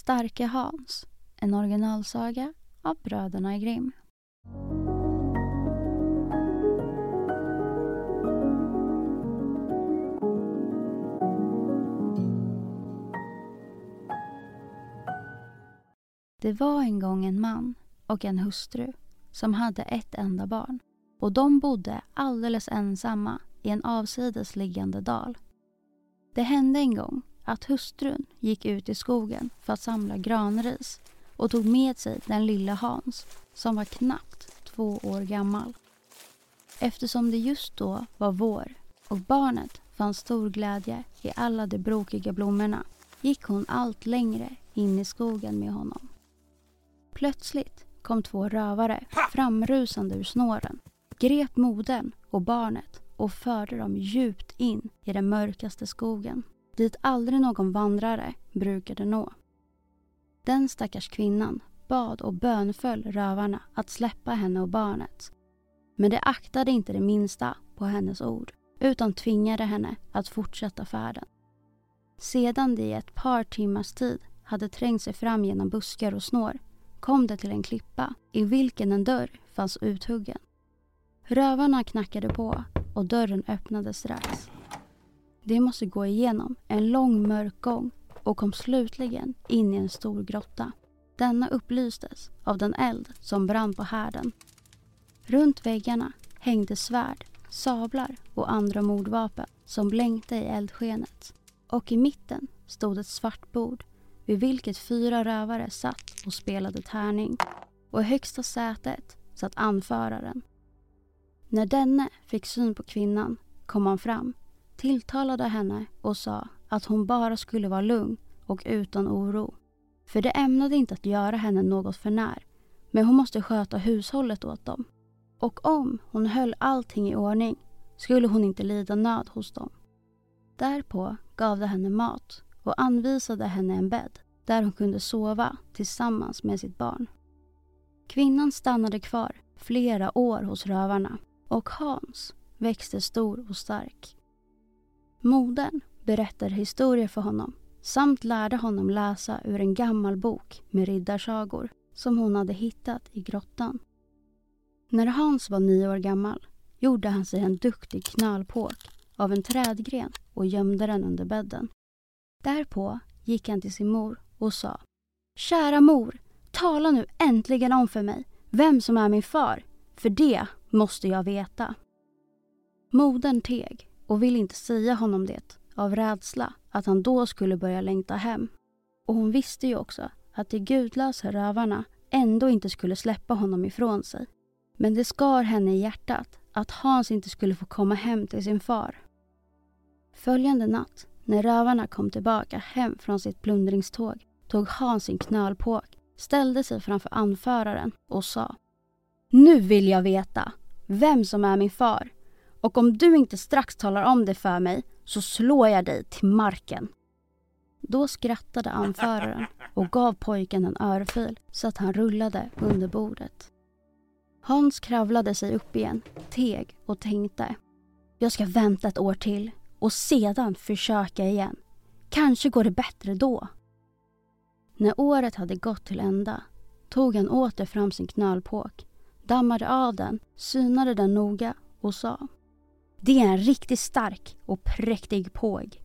Starke Hans, en originalsaga av bröderna Grimm. Det var en gång en man och en hustru som hade ett enda barn och de bodde alldeles ensamma i en avsides liggande dal. Det hände en gång att hustrun gick ut i skogen för att samla granris och tog med sig den lilla Hans som var knappt två år gammal. Eftersom det just då var vår och barnet fann stor glädje i alla de brokiga blommorna gick hon allt längre in i skogen med honom. Plötsligt kom två rövare framrusande ur snåren, grep modern och barnet och förde dem djupt in i den mörkaste skogen, dit aldrig någon vandrare brukade nå. Den stackars kvinnan bad och bönföll rövarna att släppa henne och barnet. Men de aktade inte det minsta på hennes ord, utan tvingade henne att fortsätta färden. Sedan de i ett par timmars tid hade trängt sig fram genom buskar och snår kom de till en klippa i vilken en dörr fanns uthuggen. Rövarna knackade på och dörren öppnades strax. De måste gå igenom en lång mörk gång och kom slutligen in i en stor grotta. Denna upplystes av den eld som brann på härden. Runt väggarna hängde svärd, sablar och andra mordvapen som blänkte i eldskenet. Och i mitten stod ett svart bord vid vilket fyra rövare satt och spelade tärning. Och i högsta sätet satt anföraren. När denne fick syn på kvinnan kom han fram, tilltalade henne och sa att hon bara skulle vara lugn och utan oro. För det ämnade inte att göra henne något för när, men hon måste sköta hushållet åt dem. Och om hon höll allting i ordning skulle hon inte lida nöd hos dem. Därpå gav de henne mat och anvisade henne en bädd där hon kunde sova tillsammans med sitt barn. Kvinnan stannade kvar flera år hos rövarna och Hans växte stor och stark. Modern berättade historier för honom samt lärde honom läsa ur en gammal bok med riddarsagor som hon hade hittat i grottan. När Hans var nio år gammal gjorde han sig en duktig knölpåk av en trädgren och gömde den under bädden. Därpå gick han till sin mor och sa Kära mor, tala nu äntligen om för mig vem som är min far, för det måste jag veta. Modern teg och ville inte säga honom det av rädsla att han då skulle börja längta hem. Och hon visste ju också att de gudlösa rövarna ändå inte skulle släppa honom ifrån sig. Men det skar henne i hjärtat att Hans inte skulle få komma hem till sin far. Följande natt, när rövarna kom tillbaka hem från sitt plundringståg, tog Hans sin knölpåk, ställde sig framför anföraren och sa Nu vill jag veta vem som är min far och om du inte strax talar om det för mig så slår jag dig till marken. Då skrattade anföraren och gav pojken en örfil så att han rullade under bordet. Hans kravlade sig upp igen, teg och tänkte. Jag ska vänta ett år till och sedan försöka igen. Kanske går det bättre då. När året hade gått till ända tog han åter fram sin knölpåk, dammade av den, synade den noga och sa det är en riktigt stark och präktig påg.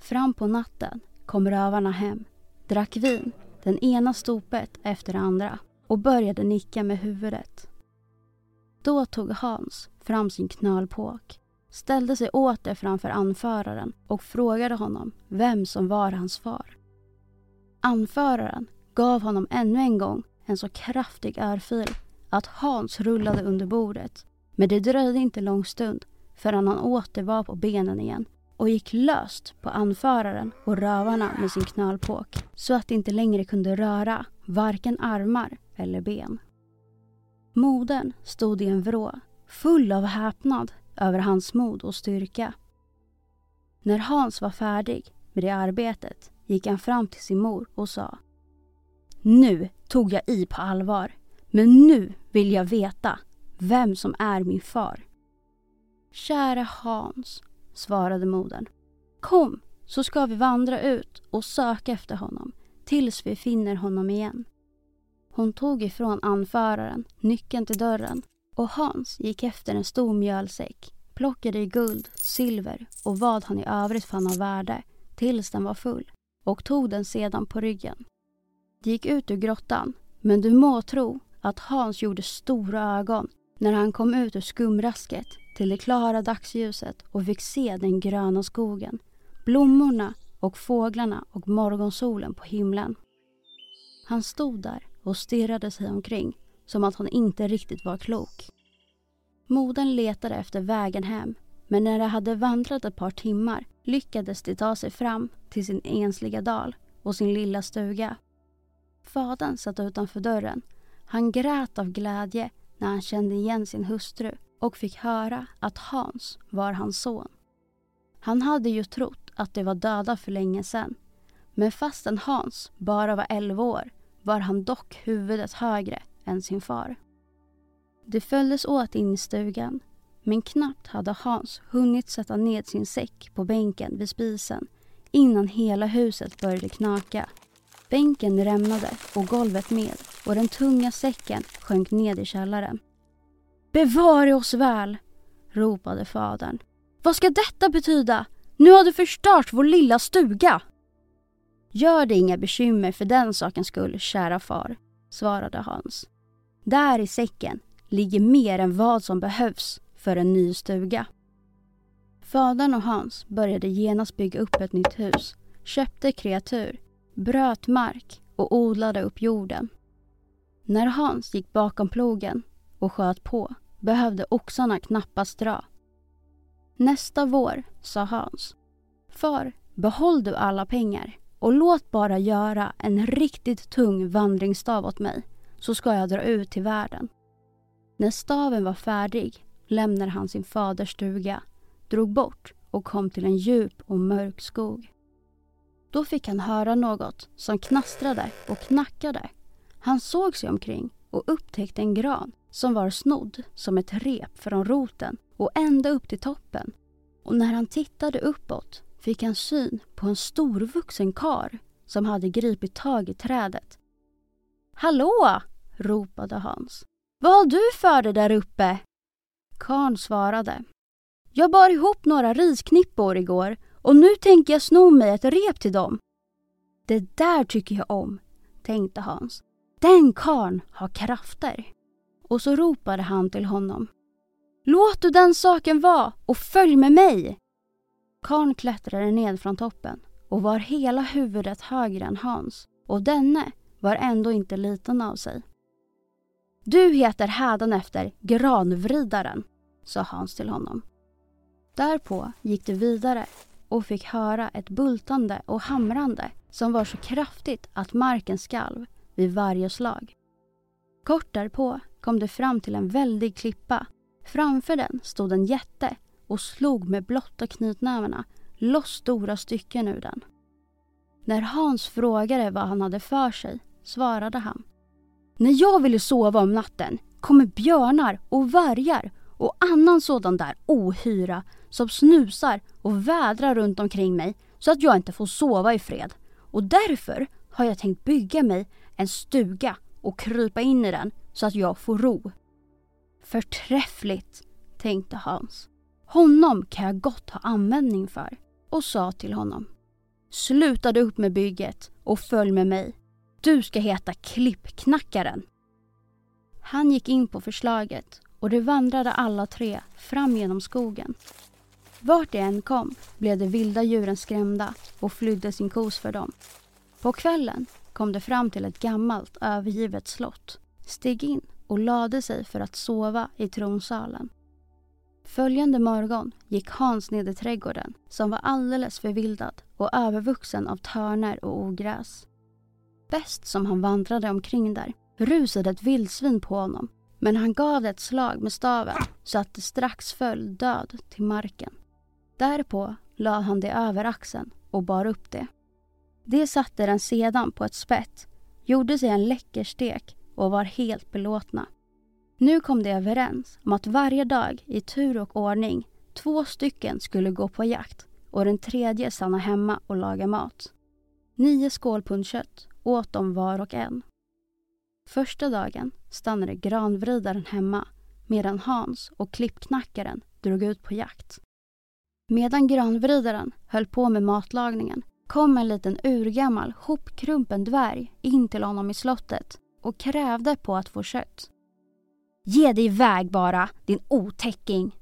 Fram på natten kom rövarna hem, drack vin, den ena stopet efter det andra och började nicka med huvudet. Då tog Hans fram sin knölpåk, ställde sig åter framför anföraren och frågade honom vem som var hans far. Anföraren gav honom ännu en gång en så kraftig örfil att Hans rullade under bordet. Men det dröjde inte lång stund förrän han åter var på benen igen och gick löst på anföraren och rövarna med sin knölpåk så att de inte längre kunde röra varken armar eller ben. Modern stod i en vrå, full av häpnad över hans mod och styrka. När Hans var färdig med det arbetet gick han fram till sin mor och sa Nu tog jag i på allvar, men nu vill jag veta vem som är min far. Kära Hans, svarade modern. Kom, så ska vi vandra ut och söka efter honom tills vi finner honom igen. Hon tog ifrån anföraren nyckeln till dörren och Hans gick efter en stor mjölsäck, plockade i guld, silver och vad han i övrigt fann av värde tills den var full och tog den sedan på ryggen. De gick ut ur grottan, men du må tro att Hans gjorde stora ögon när han kom ut ur skumrasket till det klara dagsljuset och fick se den gröna skogen, blommorna och fåglarna och morgonsolen på himlen. Han stod där och stirrade sig omkring som att han inte riktigt var klok. Modern letade efter vägen hem men när de hade vandrat ett par timmar lyckades de ta sig fram till sin ensliga dal och sin lilla stuga. Fadern satt utanför dörren. Han grät av glädje när han kände igen sin hustru och fick höra att Hans var hans son. Han hade ju trott att de var döda för länge sedan. Men fastän Hans bara var 11 år var han dock huvudet högre än sin far. De följdes åt in i stugan men knappt hade Hans hunnit sätta ned sin säck på bänken vid spisen innan hela huset började knaka. Bänken rämnade och golvet med och den tunga säcken sjönk ned i källaren. Bevare oss väl! ropade fadern. Vad ska detta betyda? Nu har du förstört vår lilla stuga! Gör dig inga bekymmer för den sakens skull, kära far, svarade Hans. Där i säcken ligger mer än vad som behövs för en ny stuga. Fadern och Hans började genast bygga upp ett nytt hus, köpte kreatur, bröt mark och odlade upp jorden. När Hans gick bakom plogen och sköt på behövde oxarna knappast dra. Nästa vår sa Hans. Far, behåll du alla pengar och låt bara göra en riktigt tung vandringsstav åt mig så ska jag dra ut till världen. När staven var färdig lämnade han sin faders stuga, drog bort och kom till en djup och mörk skog. Då fick han höra något som knastrade och knackade. Han såg sig omkring och upptäckte en gran som var snodd som ett rep från roten och ända upp till toppen. Och när han tittade uppåt fick han syn på en storvuxen kar som hade gripit tag i trädet. Hallå! ropade Hans. Vad har du för dig där uppe? Karn svarade. Jag bar ihop några risknippor igår och nu tänker jag sno mig ett rep till dem. Det där tycker jag om, tänkte Hans. Den karn har krafter. Och så ropade han till honom. Låt du den saken vara och följ med mig! Karn klättrade ned från toppen och var hela huvudet högre än Hans och denne var ändå inte liten av sig. Du heter hädanefter Granvridaren, sa Hans till honom. Därpå gick de vidare och fick höra ett bultande och hamrande som var så kraftigt att marken skalv vid varje slag. Kort därpå kom de fram till en väldig klippa Framför den stod en jätte och slog med blotta knytnävarna loss stora stycken ur den. När Hans frågade vad han hade för sig svarade han. När jag ville sova om natten kommer björnar och vargar och annan sådan där ohyra som snusar och vädrar runt omkring mig så att jag inte får sova i fred. Och därför har jag tänkt bygga mig en stuga och krypa in i den så att jag får ro. Förträffligt, tänkte Hans. Honom kan jag gott ha användning för och sa till honom. Slutade upp med bygget och följ med mig. Du ska heta Klippknackaren. Han gick in på förslaget och de vandrade alla tre fram genom skogen. Vart de än kom blev de vilda djuren skrämda och flydde sin kos för dem. På kvällen kom de fram till ett gammalt övergivet slott, steg in och lade sig för att sova i tronsalen. Följande morgon gick Hans ned i trädgården som var alldeles förvildad och övervuxen av törner och ogräs. Bäst som han vandrade omkring där rusade ett vildsvin på honom men han gav det ett slag med staven så att det strax föll död till marken. Därpå lade han det över axeln och bar upp det. Det satte den sedan på ett spett, gjorde sig en läcker stek och var helt belåtna. Nu kom de överens om att varje dag i tur och ordning två stycken skulle gå på jakt och den tredje stanna hemma och laga mat. Nio skål kött åt de var och en. Första dagen stannade granvridaren hemma medan Hans och klippknackaren drog ut på jakt. Medan granvridaren höll på med matlagningen kom en liten urgammal hopkrumpen dvärg in till honom i slottet och krävde på att få kött. Ge dig iväg bara, din otäcking,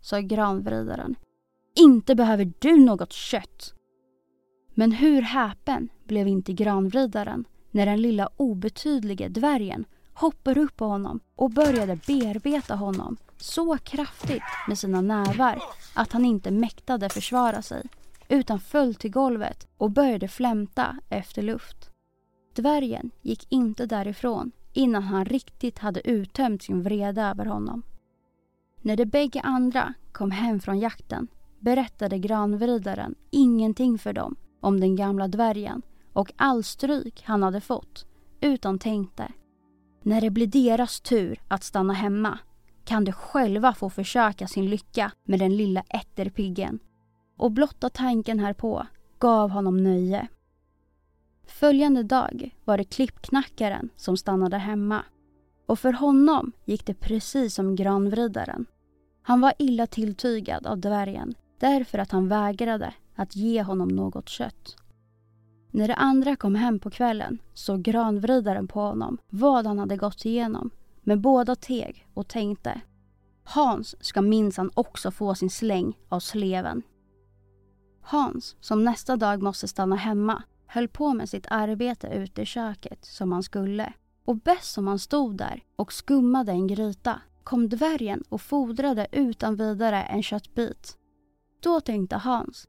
sa granvridaren. Inte behöver du något kött. Men hur häpen blev inte granvridaren när den lilla obetydlige dvärgen hoppade upp på honom och började bearbeta honom så kraftigt med sina nävar att han inte mäktade försvara sig utan föll till golvet och började flämta efter luft. Dvärgen gick inte därifrån innan han riktigt hade uttömt sin vrede över honom. När de bägge andra kom hem från jakten berättade granvridaren ingenting för dem om den gamla dvärgen och all stryk han hade fått utan tänkte när det blir deras tur att stanna hemma kan de själva få försöka sin lycka med den lilla ätterpiggen och blotta tanken härpå gav honom nöje. Följande dag var det klippknackaren som stannade hemma och för honom gick det precis som granvridaren. Han var illa tilltygad av dvärgen därför att han vägrade att ge honom något kött. När de andra kom hem på kvällen såg granvridaren på honom vad han hade gått igenom med båda teg och tänkte Hans ska minsann också få sin släng av sleven. Hans, som nästa dag måste stanna hemma, höll på med sitt arbete ute i köket som han skulle. Och bäst som han stod där och skummade en gryta kom dvärgen och fodrade utan vidare en köttbit. Då tänkte Hans,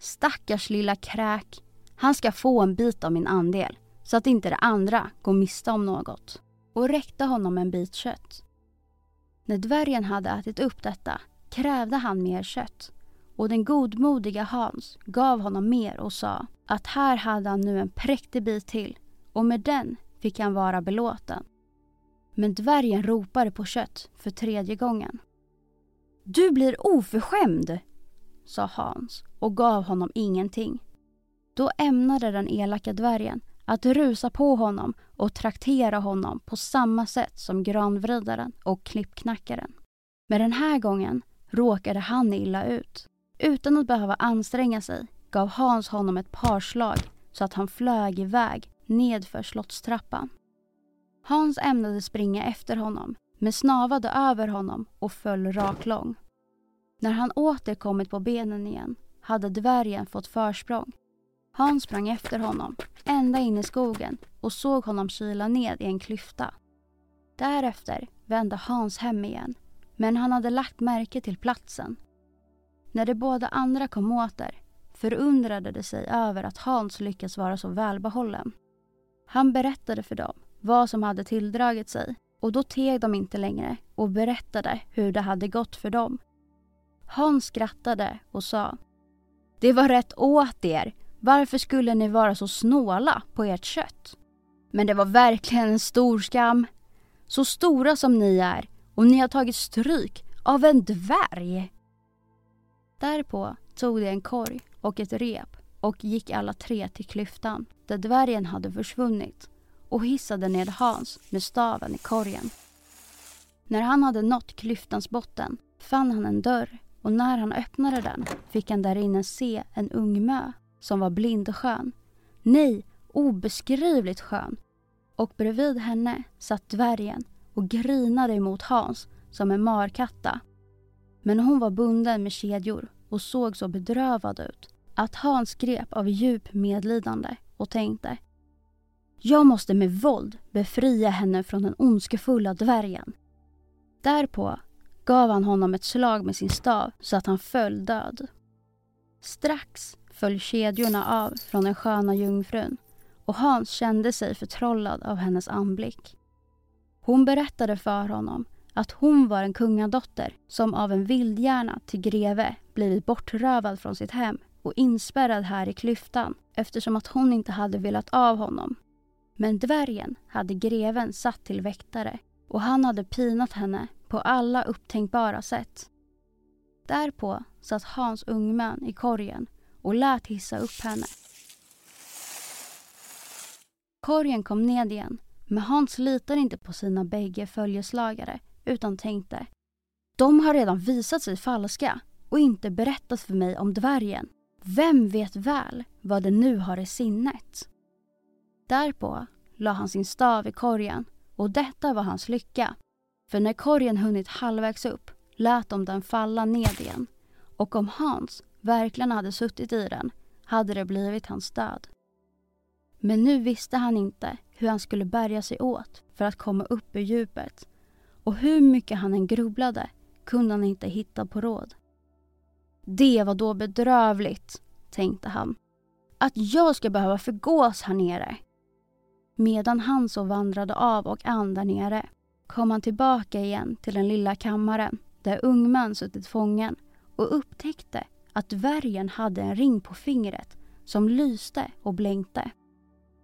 stackars lilla kräk, han ska få en bit av min andel så att inte det andra går miste om något och räckte honom en bit kött. När dvärgen hade ätit upp detta krävde han mer kött och den godmodiga Hans gav honom mer och sa att här hade han nu en präktig bit till och med den fick han vara belåten. Men dvärgen ropade på kött för tredje gången. Du blir oförskämd, sa Hans och gav honom ingenting. Då ämnade den elaka dvärgen att rusa på honom och traktera honom på samma sätt som granvridaren och klippknackaren. Men den här gången råkade han illa ut. Utan att behöva anstränga sig gav Hans honom ett par slag så att han flög iväg nedför slottstrappan. Hans ämnade springa efter honom men snavade över honom och föll raklång. När han åter kommit på benen igen hade dvärgen fått försprång. Hans sprang efter honom ända in i skogen och såg honom kyla ned i en klyfta. Därefter vände Hans hem igen men han hade lagt märke till platsen när de båda andra kom åter förundrade de sig över att Hans lyckats vara så välbehållen. Han berättade för dem vad som hade tilldragit sig Och då teg de inte längre och berättade hur det hade gått för dem. Hans skrattade och sa Det var rätt åt er. Varför skulle ni vara så snåla på ert kött? Men det var verkligen en stor skam. Så stora som ni är och ni har tagit stryk av en dvärg. Därpå tog de en korg och ett rep och gick alla tre till klyftan där dvärgen hade försvunnit och hissade ned Hans med staven i korgen. När han hade nått klyftans botten fann han en dörr och när han öppnade den fick han därinne se en ung mö som var blind och skön. Nej, obeskrivligt skön. Och bredvid henne satt dvärgen och grinade emot Hans som en markatta. Men hon var bunden med kedjor och såg så bedrövad ut att Hans grep av djup medlidande och tänkte Jag måste med våld befria henne från den ondskefulla dvärgen. Därpå gav han honom ett slag med sin stav så att han föll död. Strax föll kedjorna av från den sköna jungfrun och Hans kände sig förtrollad av hennes anblick. Hon berättade för honom att hon var en kungadotter som av en vildhjärna till greve blivit bortrövad från sitt hem och inspärrad här i klyftan eftersom att hon inte hade velat av honom. Men dvärgen hade greven satt till väktare och han hade pinat henne på alla upptänkbara sätt. Därpå satt Hans ungmön i korgen och lät hissa upp henne. Korgen kom ned igen, men Hans litade inte på sina bägge följeslagare utan tänkte De har redan visat sig falska och inte berättat för mig om dvärgen. Vem vet väl vad det nu har i sinnet? Därpå la han sin stav i korgen och detta var hans lycka. För när korgen hunnit halvvägs upp lät de den falla ned igen och om Hans verkligen hade suttit i den hade det blivit hans död. Men nu visste han inte hur han skulle bärga sig åt för att komma upp ur djupet och hur mycket han än grubblade kunde han inte hitta på råd. Det var då bedrövligt, tänkte han. Att jag ska behöva förgås här nere. Medan han så vandrade av och an där nere kom han tillbaka igen till den lilla kammaren där ungmän suttit fången och upptäckte att dvärgen hade en ring på fingret som lyste och blänkte.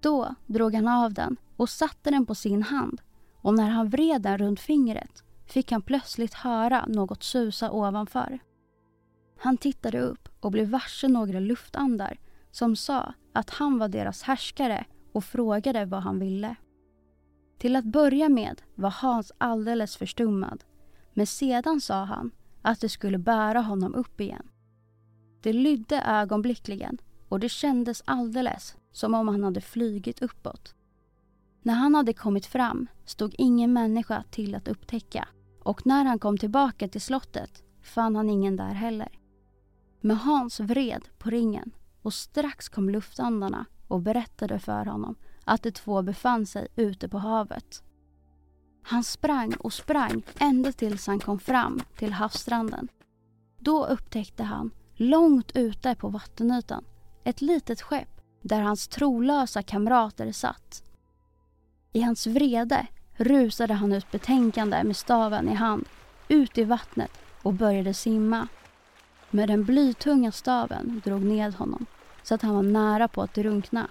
Då drog han av den och satte den på sin hand och när han vred den runt fingret fick han plötsligt höra något susa ovanför. Han tittade upp och blev varse några luftandar som sa att han var deras härskare och frågade vad han ville. Till att börja med var Hans alldeles förstummad men sedan sa han att det skulle bära honom upp igen. Det lydde ögonblickligen och det kändes alldeles som om han hade flygit uppåt. När han hade kommit fram stod ingen människa till att upptäcka och när han kom tillbaka till slottet fann han ingen där heller. Men Hans vred på ringen och strax kom luftandarna och berättade för honom att de två befann sig ute på havet. Han sprang och sprang ända tills han kom fram till havsstranden. Då upptäckte han, långt ute på vattenytan, ett litet skepp där hans trolösa kamrater satt. I hans vrede rusade han ut betänkande med staven i hand, ut i vattnet och började simma. Men den blytunga staven drog ned honom så att han var nära på att drunkna.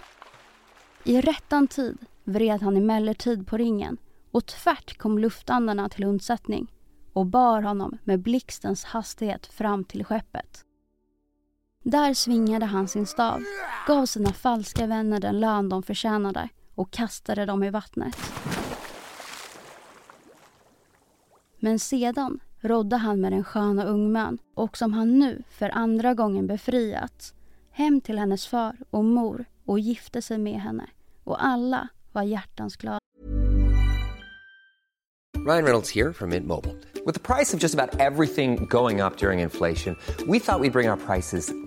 I rättan tid vred han emellertid på ringen och tvärt kom luftandarna till undsättning och bar honom med blixtens hastighet fram till skeppet. Där svingade han sin stav, gav sina falska vänner den lön de förtjänade och kastade dem i vattnet. Men sedan rådde han med den sköna ungmön och som han nu för andra gången befriat hem till hennes far och mor och gifte sig med henne och alla var hjärtans glada. Ryan Reynolds här från Mint Mobile. Med priset på nästan allt som går upp under inflationen, trodde vi att vi skulle bring våra priser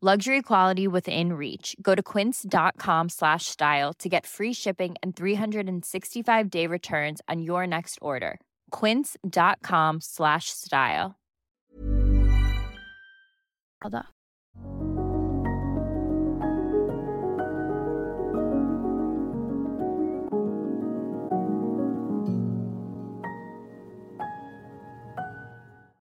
Luxury quality within reach. Go to quince.com slash style to get free shipping and 365 day returns on your next order. Quince.com slash style.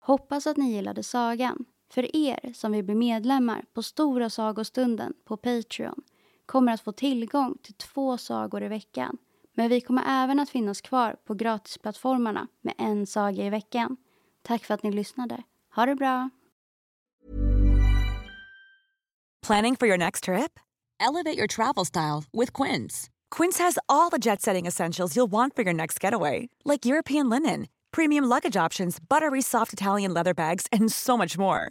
Hoppas att ni gillade sagan. För er som vill bli medlemmar på Stora sagostunden på Patreon kommer att få tillgång till två sagor i veckan. Men vi kommer även att finnas kvar på gratisplattformarna med en saga i veckan. Tack för att ni lyssnade. Ha det bra! Planning for your next trip? Elevate your travel style with Quince. Quince has all the jet setting essentials you'll want for your next getaway, like European linen, premium luggage options, buttery soft Italian leather bags, and so much more.